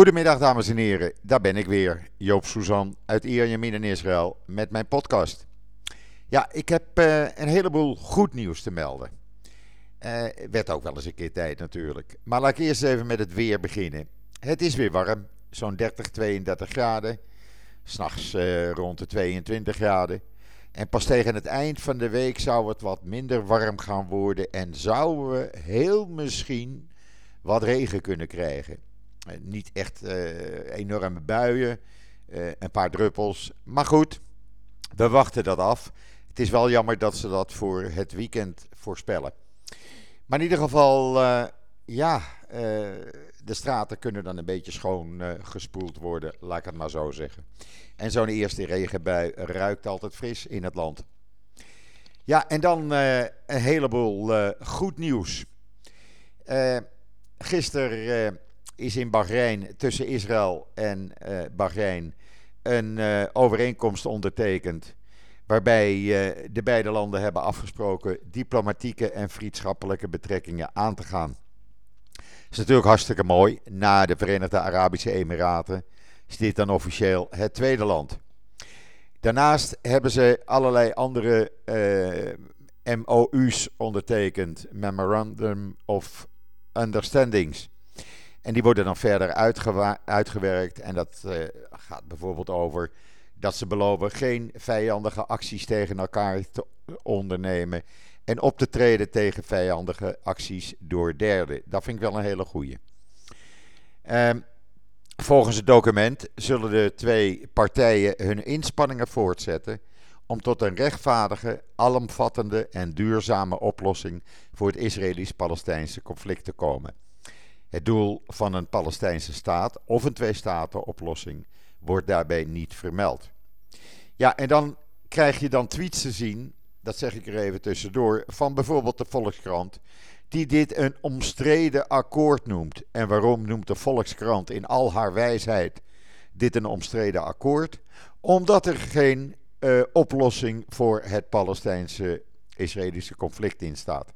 Goedemiddag dames en heren, daar ben ik weer, Joop Suzan uit Ierjemien in Israël met mijn podcast. Ja, ik heb uh, een heleboel goed nieuws te melden. Uh, werd ook wel eens een keer tijd natuurlijk. Maar laat ik eerst even met het weer beginnen. Het is weer warm, zo'n 30, 32 graden. S'nachts uh, rond de 22 graden. En pas tegen het eind van de week zou het wat minder warm gaan worden. En zouden we heel misschien wat regen kunnen krijgen. Eh, niet echt uh, enorme buien, uh, een paar druppels. Maar goed, we wachten dat af. Het is wel jammer dat ze dat voor het weekend voorspellen. Maar in ieder geval, ja, de straten kunnen dan een beetje schoon gespoeld worden, laat ik het maar zo zeggen. En zo'n eerste regenbui ruikt altijd fris in het land. Ja, en dan een heleboel goed nieuws. gisteren is in Bahrein tussen Israël en uh, Bahrein een uh, overeenkomst ondertekend. Waarbij uh, de beide landen hebben afgesproken diplomatieke en vriendschappelijke betrekkingen aan te gaan. Dat is natuurlijk hartstikke mooi. Na de Verenigde Arabische Emiraten is dit dan officieel het tweede land. Daarnaast hebben ze allerlei andere MOU's ondertekend, Memorandum of Understandings. En die worden dan verder uitgewerkt. En dat uh, gaat bijvoorbeeld over dat ze beloven geen vijandige acties tegen elkaar te ondernemen. En op te treden tegen vijandige acties door derden. Dat vind ik wel een hele goeie. Um, volgens het document zullen de twee partijen hun inspanningen voortzetten om tot een rechtvaardige, alomvattende en duurzame oplossing voor het Israëlisch-Palestijnse conflict te komen. Het doel van een Palestijnse staat of een twee-staten-oplossing wordt daarbij niet vermeld. Ja, en dan krijg je dan tweets te zien, dat zeg ik er even tussendoor, van bijvoorbeeld de Volkskrant, die dit een omstreden akkoord noemt. En waarom noemt de Volkskrant in al haar wijsheid dit een omstreden akkoord? Omdat er geen uh, oplossing voor het Palestijnse-Israëlische conflict in staat.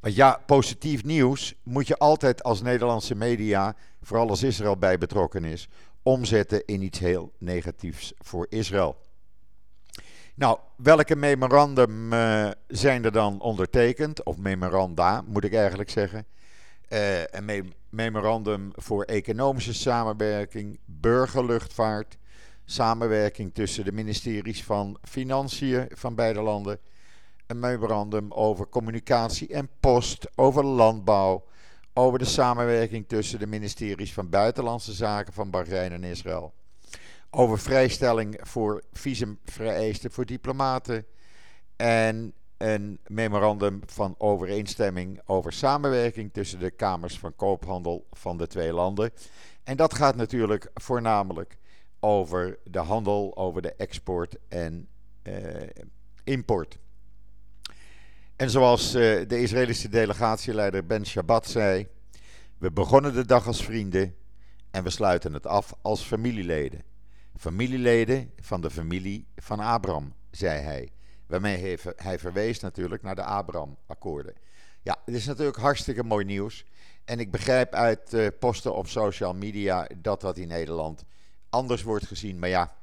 Want ja, positief nieuws moet je altijd als Nederlandse media, vooral als Israël bij betrokken is, omzetten in iets heel negatiefs voor Israël. Nou, welke memorandum uh, zijn er dan ondertekend? Of memoranda, moet ik eigenlijk zeggen. Uh, een me memorandum voor economische samenwerking, burgerluchtvaart, samenwerking tussen de ministeries van Financiën van beide landen een memorandum over communicatie en post, over landbouw, over de samenwerking tussen de ministeries van Buitenlandse Zaken van Bahrein en Israël, over vrijstelling voor visumvereisten voor diplomaten en een memorandum van overeenstemming over samenwerking tussen de kamers van koophandel van de twee landen. En dat gaat natuurlijk voornamelijk over de handel, over de export en uh, import. En zoals uh, de Israëlische delegatieleider Ben Shabbat zei: We begonnen de dag als vrienden en we sluiten het af als familieleden. Familieleden van de familie van Abraham, zei hij. Waarmee hij verwees natuurlijk naar de Abraham-akkoorden. Ja, het is natuurlijk hartstikke mooi nieuws. En ik begrijp uit uh, posten op social media dat dat in Nederland anders wordt gezien. Maar ja,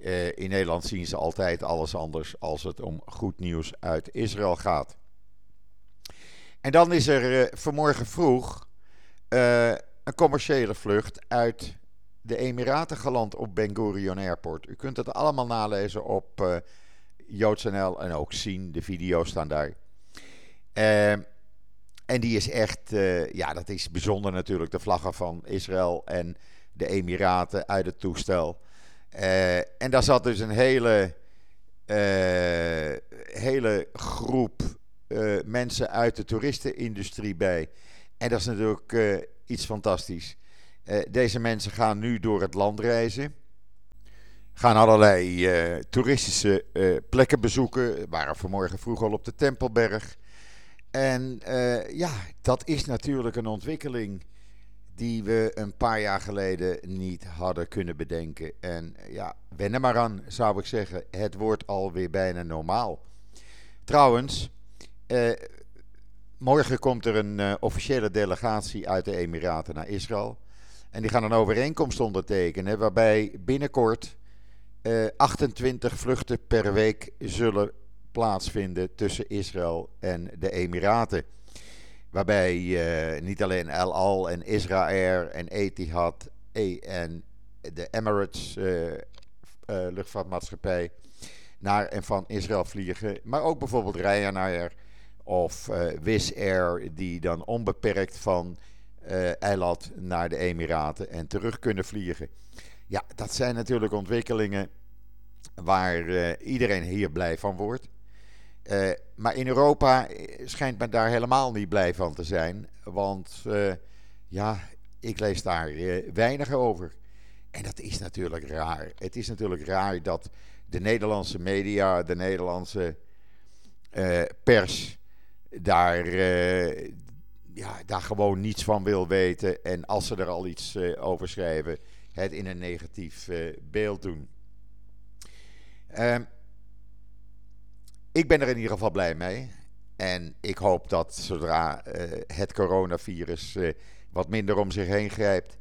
uh, in Nederland zien ze altijd alles anders als het om goed nieuws uit Israël gaat. En dan is er uh, vanmorgen vroeg uh, een commerciële vlucht uit de Emiraten geland op Ben Gurion Airport. U kunt het allemaal nalezen op JoodsNL en ook zien. De video's staan daar. en die is echt, ja, dat is bijzonder natuurlijk. De vlaggen van Israël en de Emiraten uit het toestel. Uh, en daar zat dus een hele, uh, hele groep uh, mensen uit de toeristenindustrie bij. En dat is natuurlijk iets fantastisch. deze mensen gaan nu door het land reizen. Gaan allerlei toeristische plekken bezoeken. Waren vanmorgen vroeg al op de Tempelberg. En ja, dat is natuurlijk een ontwikkeling die we een paar jaar geleden niet hadden kunnen bedenken. En ja, wennen maar aan, zou ik zeggen. Het wordt alweer bijna normaal. Trouwens, eh, morgen komt er een uh, officiële delegatie uit de Emiraten naar Israël. En die gaan een overeenkomst ondertekenen waarbij binnenkort 28 vluchten per week zullen plaatsvinden tussen Israël en de Emiraten. Waarbij uh, niet alleen El Al en Israël en Etihad en de Emirates uh, uh, luchtvaartmaatschappij naar en van Israël vliegen. Maar ook bijvoorbeeld Ryanair of Wizz Air die dan onbeperkt van Eilat naar de Emiraten en terug kunnen vliegen. Ja, dat zijn natuurlijk ontwikkelingen waar iedereen hier blij van wordt. Uh, maar in Europa schijnt men daar helemaal niet blij van te zijn. Want uh, ja, ik lees daar weinig over. En dat is natuurlijk raar. Het is natuurlijk raar dat de Nederlandse media, de Nederlandse pers, daar, ja, daar gewoon niets van wil weten. En als ze er al iets over schrijven, het in een negatief beeld doen. Ehm ik ben er in ieder geval blij mee. En ik hoop dat zodra uh, het coronavirus uh, wat minder om zich heen grijpt,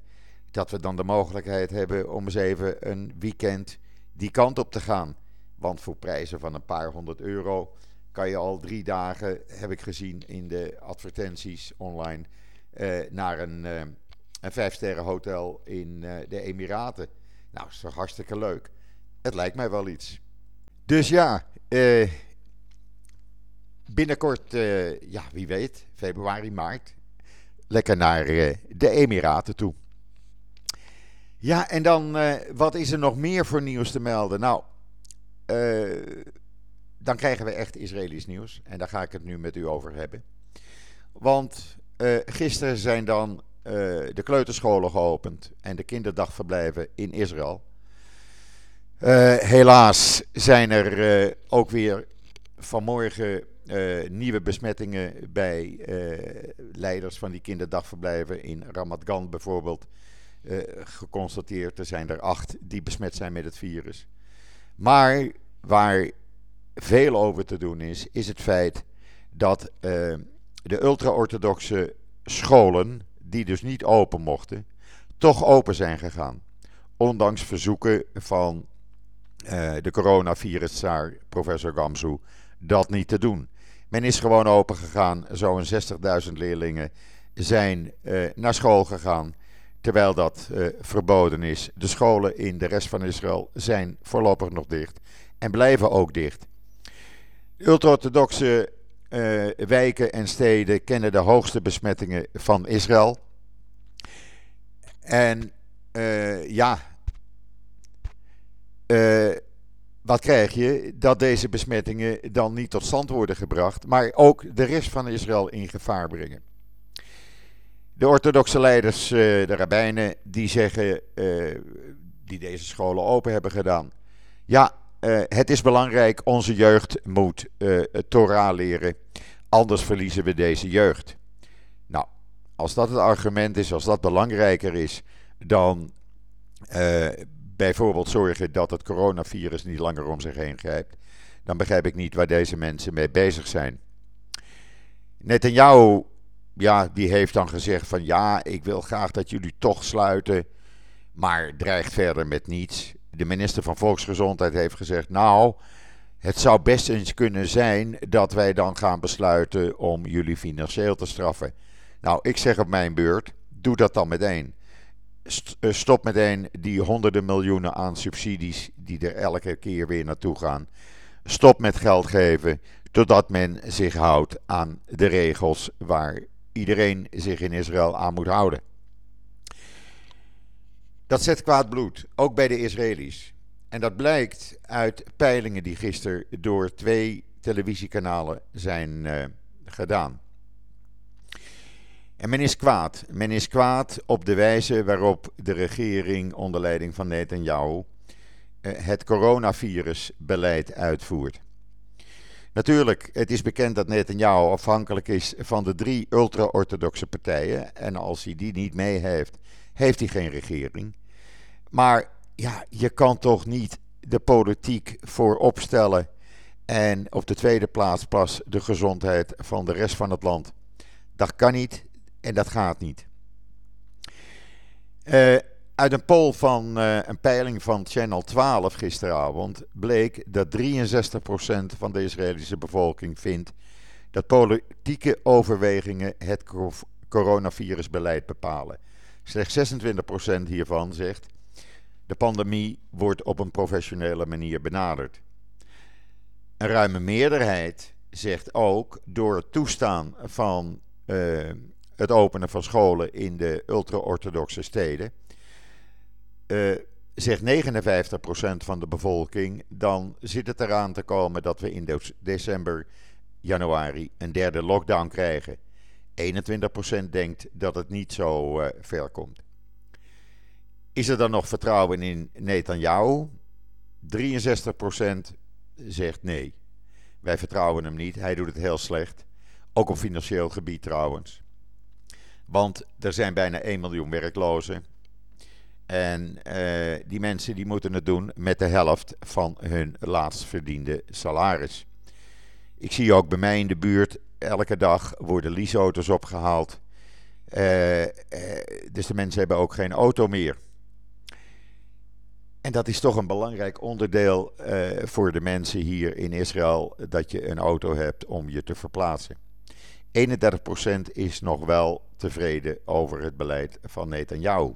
dat we dan de mogelijkheid hebben om eens even een weekend die kant op te gaan. Want voor prijzen van een paar honderd euro kan je al drie dagen, heb ik gezien in de advertenties online, uh, naar een, een vijfsterren hotel in de Emiraten. Nou, is toch hartstikke leuk. Het lijkt mij wel iets. Dus ja, binnenkort, uh, ja, wie weet, februari, maart, lekker naar uh, de Emiraten toe. Ja, en dan, uh, wat is er nog meer voor nieuws te melden? Nou, dan krijgen we echt Israëlisch nieuws. En daar ga ik het nu met u over hebben. Want gisteren zijn dan de kleuterscholen geopend en de kinderdagverblijven in Israël. helaas zijn er ook weer vanmorgen nieuwe besmettingen bij uh, leiders van die kinderdagverblijven in Ramat bijvoorbeeld uh, geconstateerd. Er zijn er acht die besmet zijn met het virus. Maar waar veel over te doen is, is het feit dat de ultra-orthodoxe scholen, die dus niet open mochten, toch open zijn gegaan. Ondanks verzoeken van de coronavirus-tsaar, professor Gamzu, dat niet te doen. Men is gewoon open gegaan. Zo'n 60.000 leerlingen zijn uh, naar school gegaan. Terwijl dat uh, verboden is. De scholen in de rest van Israël zijn voorlopig nog dicht. En blijven ook dicht. Ultra-orthodoxe uh, wijken en steden kennen de hoogste besmettingen van Israël. En ja, wat krijg je? Dat deze besmettingen dan niet tot stand worden gebracht, maar ook de rest van Israël in gevaar brengen. De orthodoxe leiders, eh, de rabbijnen, die zeggen, uh, die deze scholen open hebben gedaan. Ja, uh, het is belangrijk, onze jeugd moet Torah leren, anders verliezen we deze jeugd. Nou, als dat het argument is, als dat belangrijker is dan bijvoorbeeld zorgen dat het coronavirus niet langer om zich heen grijpt, dan begrijp ik niet waar deze mensen mee bezig zijn. Netanyahu, ja, die heeft dan gezegd van ja, ik wil graag dat jullie toch sluiten, maar dreigt verder met niets. De minister van Volksgezondheid heeft gezegd, nou, het zou best eens kunnen zijn dat wij dan gaan besluiten om jullie financieel te straffen. Nou, ik zeg op mijn beurt, doe dat dan meteen. Eh, stop meteen die honderden miljoenen aan subsidies die er elke keer weer naartoe gaan. Stop met geld geven totdat men zich houdt aan de regels waar iedereen zich in Israël aan moet houden. Dat zet kwaad bloed, ook bij de Israëli's. En dat blijkt uit peilingen die gisteren door twee televisiekanalen zijn uh, gedaan. En men is kwaad. Men is kwaad op de wijze waarop de regering onder leiding van Netanyahu eh, het coronavirusbeleid uitvoert. Natuurlijk, het is bekend dat Netanyahu afhankelijk is van de drie ultra-orthodoxe partijen. En als hij die niet mee heeft, heeft hij geen regering. Maar ja, je kan toch niet de politiek voorop stellen en op de tweede plaats pas de gezondheid van de rest van het land. Dat kan niet. En dat gaat niet. Uh, uit een poll van uh, een peiling van Channel 12 gisteravond bleek dat 63% van de Israëlische bevolking vindt dat politieke overwegingen het coronavirusbeleid bepalen. Slechts 26% hiervan zegt de pandemie wordt op een professionele manier benaderd. Een ruime meerderheid zegt ook door het toestaan van uh, het openen van scholen in de ultra-orthodoxe steden uh, zegt 59% van de bevolking, dan zit het eraan te komen dat we in december, januari een derde lockdown krijgen. 21% denkt dat het niet zo uh, ver komt. Is er dan nog vertrouwen in Netanyahu? 63% zegt nee. Wij vertrouwen hem niet. Hij doet het heel slecht. Ook op financieel gebied trouwens. Want er zijn bijna 1 miljoen werklozen. En uh, die mensen die moeten het doen met de helft van hun laatst verdiende salaris. Ik zie ook bij mij in de buurt elke dag worden leaseauto's opgehaald. Uh, uh, dus de mensen hebben ook geen auto meer. En dat is toch een belangrijk onderdeel voor de mensen hier in Israël dat je een auto hebt om je te verplaatsen. 31% is nog wel tevreden over het beleid van Netanyahu.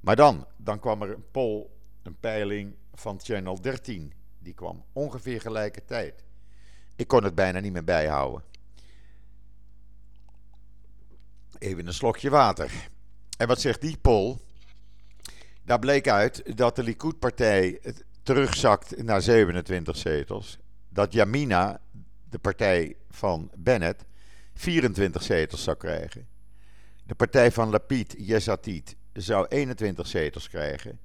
Maar dan, dan kwam er een poll, een peiling van Channel 13. Die kwam ongeveer gelijke tijd. Ik kon het bijna niet meer bijhouden. Even een slokje water. En wat zegt die poll? Daar bleek uit dat de Likud-partij terugzakt naar 27 zetels. Dat Yamina, de partij van Bennett, 24 zetels zou krijgen. De partij van Lapid, Yesatit, zou 21 zetels krijgen.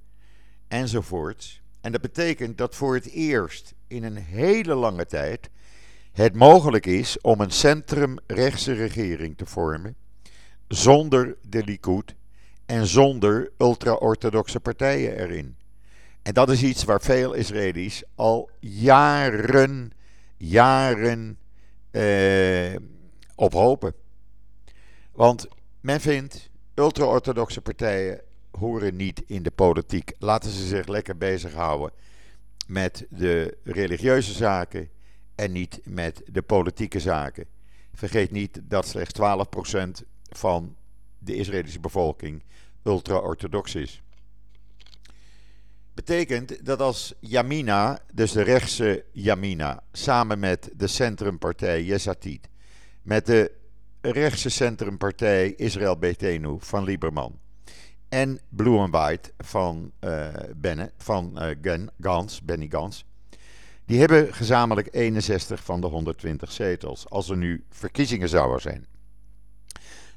Enzovoorts. En dat betekent dat voor het eerst in een hele lange tijd het mogelijk is om een centrumrechtse regering te vormen zonder de Likud en zonder ultra-orthodoxe partijen erin. En dat is iets waar veel Israëli's al jaren, jaren eh, op hopen. Want men vindt, ultra-orthodoxe partijen horen niet in de politiek. Laten ze zich lekker bezighouden met de religieuze zaken en niet met de politieke zaken. Vergeet niet dat slechts 12% van de Israëlische bevolking ultra-orthodox is. Betekent dat als Yamina, dus de rechtse Yamina, samen met de centrumpartij Yesatit, met de rechtse centrumpartij Israël Betenu van Lieberman en Blue and White van, uh, Benne, van uh, Gans, Benny Gans. Die hebben gezamenlijk 61 van de 120 zetels. Als er nu verkiezingen zouden zijn.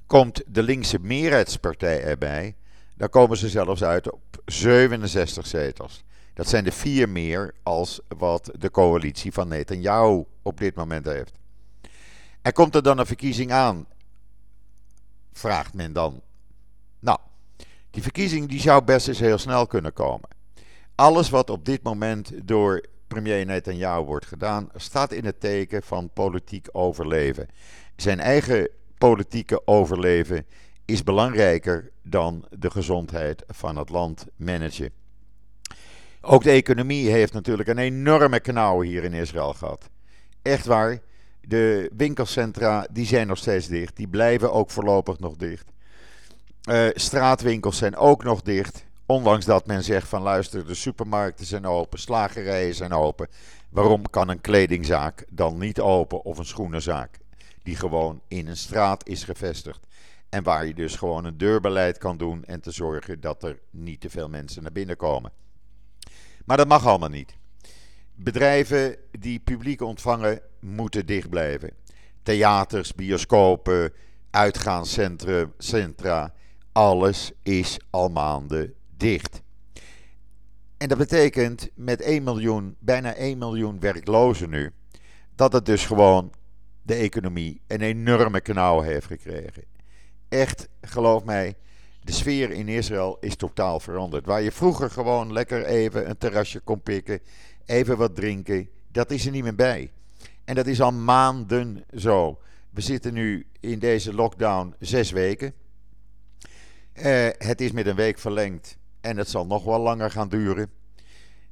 Komt de linkse meerheidspartij erbij, dan komen ze zelfs uit op 67 zetels. Dat zijn de vier meer als wat de coalitie van Netanyahu op dit moment heeft. En komt er dan een verkiezing aan? Vraagt men dan. Nou, die verkiezing die zou best eens heel snel kunnen komen. Alles wat op dit moment door premier Netanyahu wordt gedaan, staat in het teken van politiek overleven. Zijn eigen politieke overleven is belangrijker dan de gezondheid van het land managen. Ook de economie heeft natuurlijk een enorme knauw hier in Israël gehad. Echt waar, de winkelcentra die zijn nog steeds dicht. Die blijven ook voorlopig nog dicht. Uh, straatwinkels zijn ook nog dicht. Ondanks dat men zegt van luister, de supermarkten zijn open, slagerijen zijn open. Waarom kan een kledingzaak dan niet open of een schoenenzaak? Die gewoon in een straat is gevestigd. En waar je dus gewoon een deurbeleid kan doen en te zorgen dat er niet te veel mensen naar binnen komen. Maar dat mag allemaal niet. Bedrijven die publiek ontvangen moeten dicht blijven. Theaters, bioscopen, uitgaanscentra, alles is al maanden dicht. En dat betekent met 1 miljoen, bijna 1 miljoen werklozen nu, dat het dus gewoon de economie een enorme knauw heeft gekregen. Echt, geloof mij, de sfeer in Israël is totaal veranderd. Waar je vroeger gewoon lekker even een terrasje kon pikken, even wat drinken, dat is er niet meer bij. En dat is al maanden zo. We zitten nu in deze lockdown zes weken. Uh, het is met een week verlengd en het zal nog wel langer gaan duren.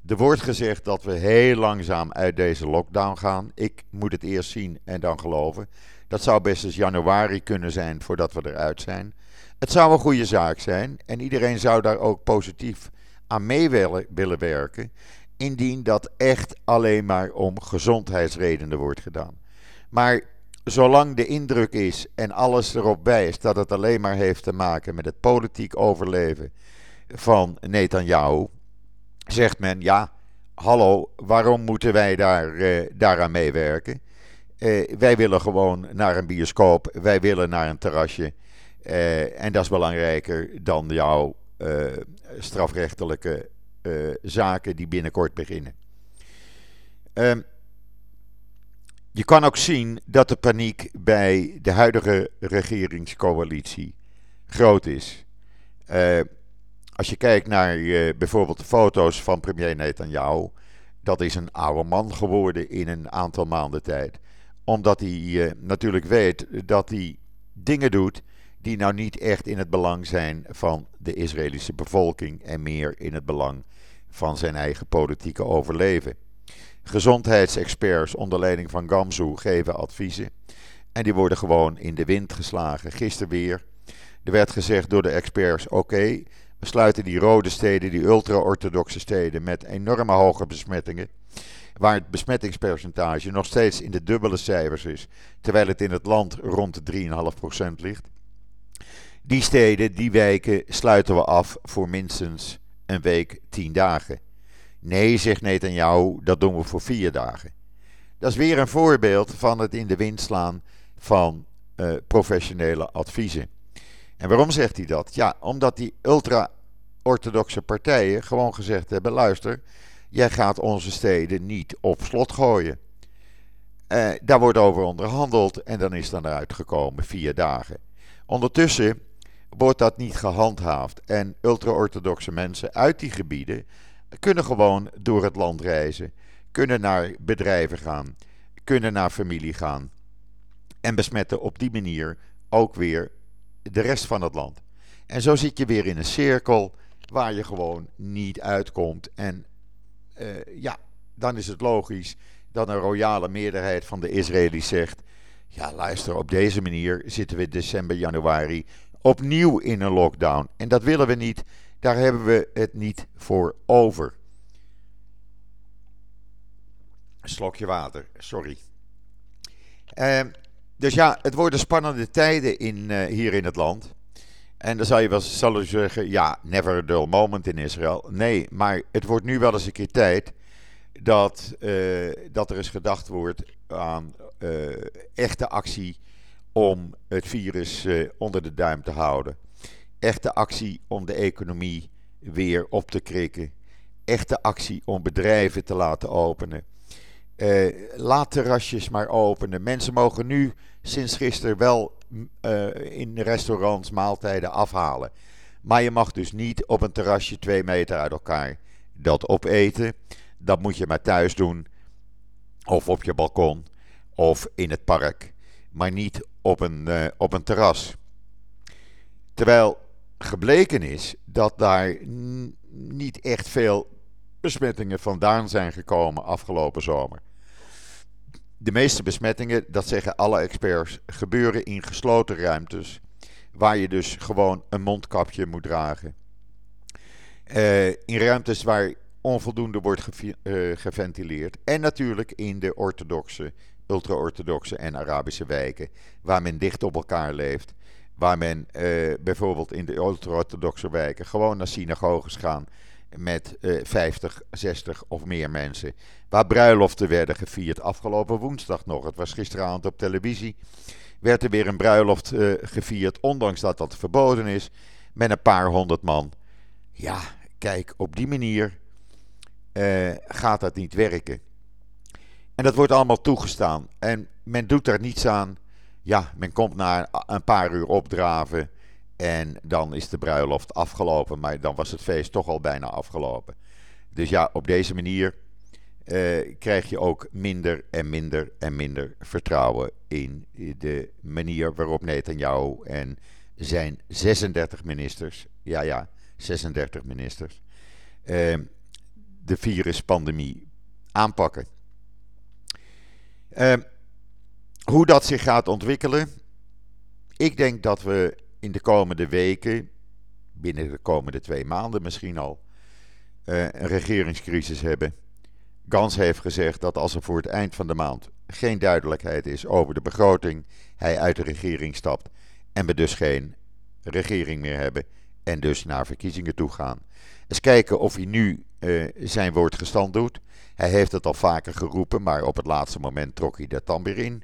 Er wordt gezegd dat we heel langzaam uit deze lockdown gaan. Ik moet het eerst zien en dan geloven. Dat zou best eens januari kunnen zijn voordat we eruit zijn. Het zou een goede zaak zijn en iedereen zou daar ook positief aan mee willen, willen werken. Indien dat echt alleen maar om gezondheidsredenen wordt gedaan. Maar zolang de indruk is en alles erop wijst dat het alleen maar heeft te maken met het politiek overleven van Netanyahu, zegt men ja, hallo, waarom moeten wij daar, uh, daaraan meewerken? Uh, wij willen gewoon naar een bioscoop, wij willen naar een terrasje. Uh, en dat is belangrijker dan jouw strafrechtelijke zaken die binnenkort beginnen. Um, je kan ook zien dat de paniek bij de huidige regeringscoalitie groot is. Uh, als je kijkt naar uh, bijvoorbeeld de foto's van premier Netanyahu, dat is een oude man geworden in een aantal maanden tijd. Omdat hij uh, natuurlijk weet dat hij dingen doet die nou niet echt in het belang zijn van de Israëlische bevolking en meer in het belang van zijn eigen politieke overleven. Gezondheidsexperts onder leiding van Gamzu geven adviezen. En die worden gewoon in de wind geslagen. Gisteren weer. Er werd gezegd door de experts: oké, we sluiten die rode steden, die ultra-orthodoxe steden met enorme hoge besmettingen. Waar het besmettingspercentage nog steeds in de dubbele cijfers is. Terwijl het in het land rond de 3,5% ligt. Die steden, die wijken, sluiten we af voor minstens een week, 10 dagen. Nee, zegt Netanyahu, dat doen we voor vier dagen. Dat is weer een voorbeeld van het in de wind slaan van uh, professionele adviezen. En waarom zegt hij dat? Ja, omdat die ultra-orthodoxe partijen gewoon gezegd hebben: luister, jij gaat onze steden niet op slot gooien. Uh, daar wordt over onderhandeld en dan is dan eruit gekomen vier dagen. Ondertussen wordt dat niet gehandhaafd en ultra-orthodoxe mensen uit die gebieden kunnen gewoon door het land reizen, kunnen naar bedrijven gaan, kunnen naar familie gaan en besmetten op die manier ook weer de rest van het land. En zo zit je weer in een cirkel waar je gewoon niet uitkomt. En uh, ja, dan is het logisch dat een royale meerderheid van de Israëli's zegt: ja, luister, op deze manier zitten we december, januari opnieuw in een lockdown. En dat willen we niet. Daar hebben we het niet voor over. Een slokje water, sorry. Uh, dus ja, het worden spannende tijden in, uh, hier in het land. En dan zou je wel zullen zeggen, ja, never a dull moment in Israël. Nee, maar het wordt nu wel eens een keer tijd dat, uh, dat er eens gedacht wordt aan uh, echte actie om het virus onder de duim te houden echte actie om de economie weer op te krikken. Echte actie om bedrijven te laten openen. Uh, laat terrasjes maar openen. Mensen mogen nu sinds gisteren wel uh, in restaurants maaltijden afhalen. Maar je mag dus niet op een terrasje twee meter uit elkaar dat opeten. Dat moet je maar thuis doen. Of op je balkon. Of in het park. Maar niet op een, uh, op een terras. Terwijl gebleken is dat daar niet echt veel besmettingen vandaan zijn gekomen afgelopen zomer. De meeste besmettingen, dat zeggen alle experts, gebeuren in gesloten ruimtes. Waar je dus gewoon een mondkapje moet dragen. Uh, in ruimtes waar onvoldoende wordt uh, geventileerd. En natuurlijk in de orthodoxe, ultra-orthodoxe en Arabische wijken. Waar men dicht op elkaar leeft. Waar men uh, bijvoorbeeld in de ultra-orthodoxe wijken gewoon naar synagoges gaan met uh, 50, 60 of meer mensen. Waar bruiloften werden gevierd. Afgelopen woensdag nog, het was gisteravond op televisie, werd er weer een bruiloft uh, gevierd, ondanks dat dat verboden is, met een paar honderd man. Ja, kijk, op die manier gaat dat niet werken. En dat wordt allemaal toegestaan. En men doet er niets aan ja, men komt na een paar uur opdraven en dan is de bruiloft afgelopen. Maar dan was het feest toch al bijna afgelopen. Dus ja, op deze manier uh, krijg je ook minder en minder en minder vertrouwen in de manier waarop Netanyahu en zijn 36 ministers, ja ja, 36 ministers, uh, de viruspandemie aanpakken. Uh, hoe dat zich gaat ontwikkelen, ik denk dat we in de komende weken, binnen de komende twee maanden misschien al, uh, een regeringscrisis hebben. Gans heeft gezegd dat als er voor het eind van de maand geen duidelijkheid is over de begroting, hij uit de regering stapt en we dus geen regering meer hebben en dus naar verkiezingen toe gaan. Eens kijken of hij nu uh, zijn woord gestand doet. Hij heeft het al vaker geroepen, maar op het laatste moment trok hij dat dan weer in.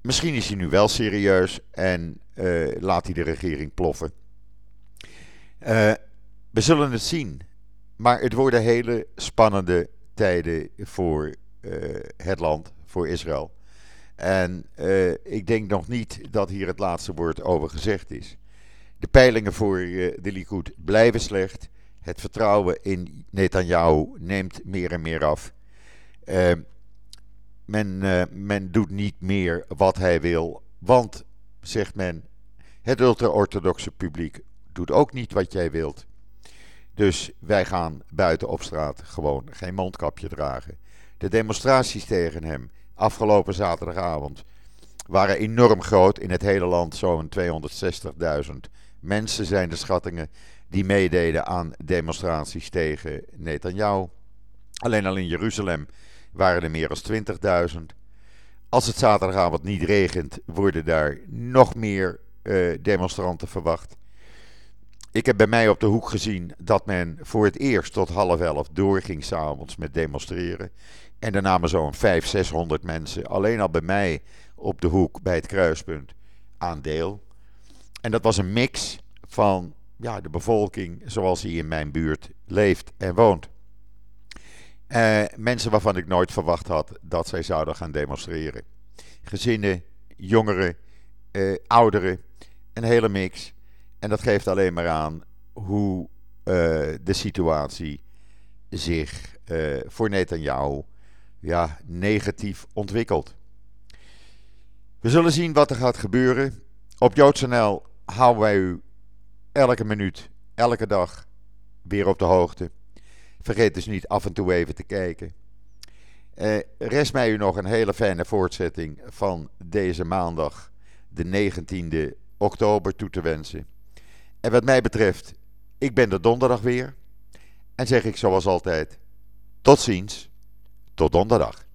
Misschien is hij nu wel serieus en uh, laat hij de regering ploffen. Uh, we zullen het zien. Maar het worden hele spannende tijden voor het land, voor Israël. En ik denk nog niet dat hier het laatste woord over gezegd is. De peilingen voor de Likud blijven slecht. Het vertrouwen in Netanyahu neemt meer en meer af. Uh, men, men doet niet meer wat hij wil, want, zegt men, het ultra-orthodoxe publiek doet ook niet wat jij wilt. Dus wij gaan buiten op straat gewoon geen mondkapje dragen. De demonstraties tegen hem afgelopen zaterdagavond waren enorm groot. In het hele land zo'n 260.000 mensen zijn de schattingen die meededen aan demonstraties tegen Netanyahu. Alleen al in Jeruzalem waren er meer dan 20.000. Als het zaterdagavond niet regent, worden daar nog meer uh, demonstranten verwacht. Ik heb bij mij op de hoek gezien dat men voor het eerst tot half elf doorging s'avonds met demonstreren. En daar namen zo'n 500, 600 mensen alleen al bij mij op de hoek bij het kruispunt aan deel. En dat was een mix van ja, de bevolking zoals die in mijn buurt leeft en woont. Uh, mensen waarvan ik nooit verwacht had dat zij zouden gaan demonstreren. Gezinnen, jongeren, uh, ouderen, een hele mix. En dat geeft alleen maar aan hoe uh, de situatie zich voor Netanyahu ja, negatief ontwikkeld. We zullen zien wat er gaat gebeuren. Op JoodsNL houden wij u elke minuut, elke dag weer op de hoogte. Vergeet dus niet af en toe even te kijken. Eh, rest mij u nog een hele fijne voortzetting van deze maandag, de 19e oktober, toe te wensen. En wat mij betreft, ik ben er donderdag weer. En zeg ik zoals altijd, tot ziens. Tot donderdag.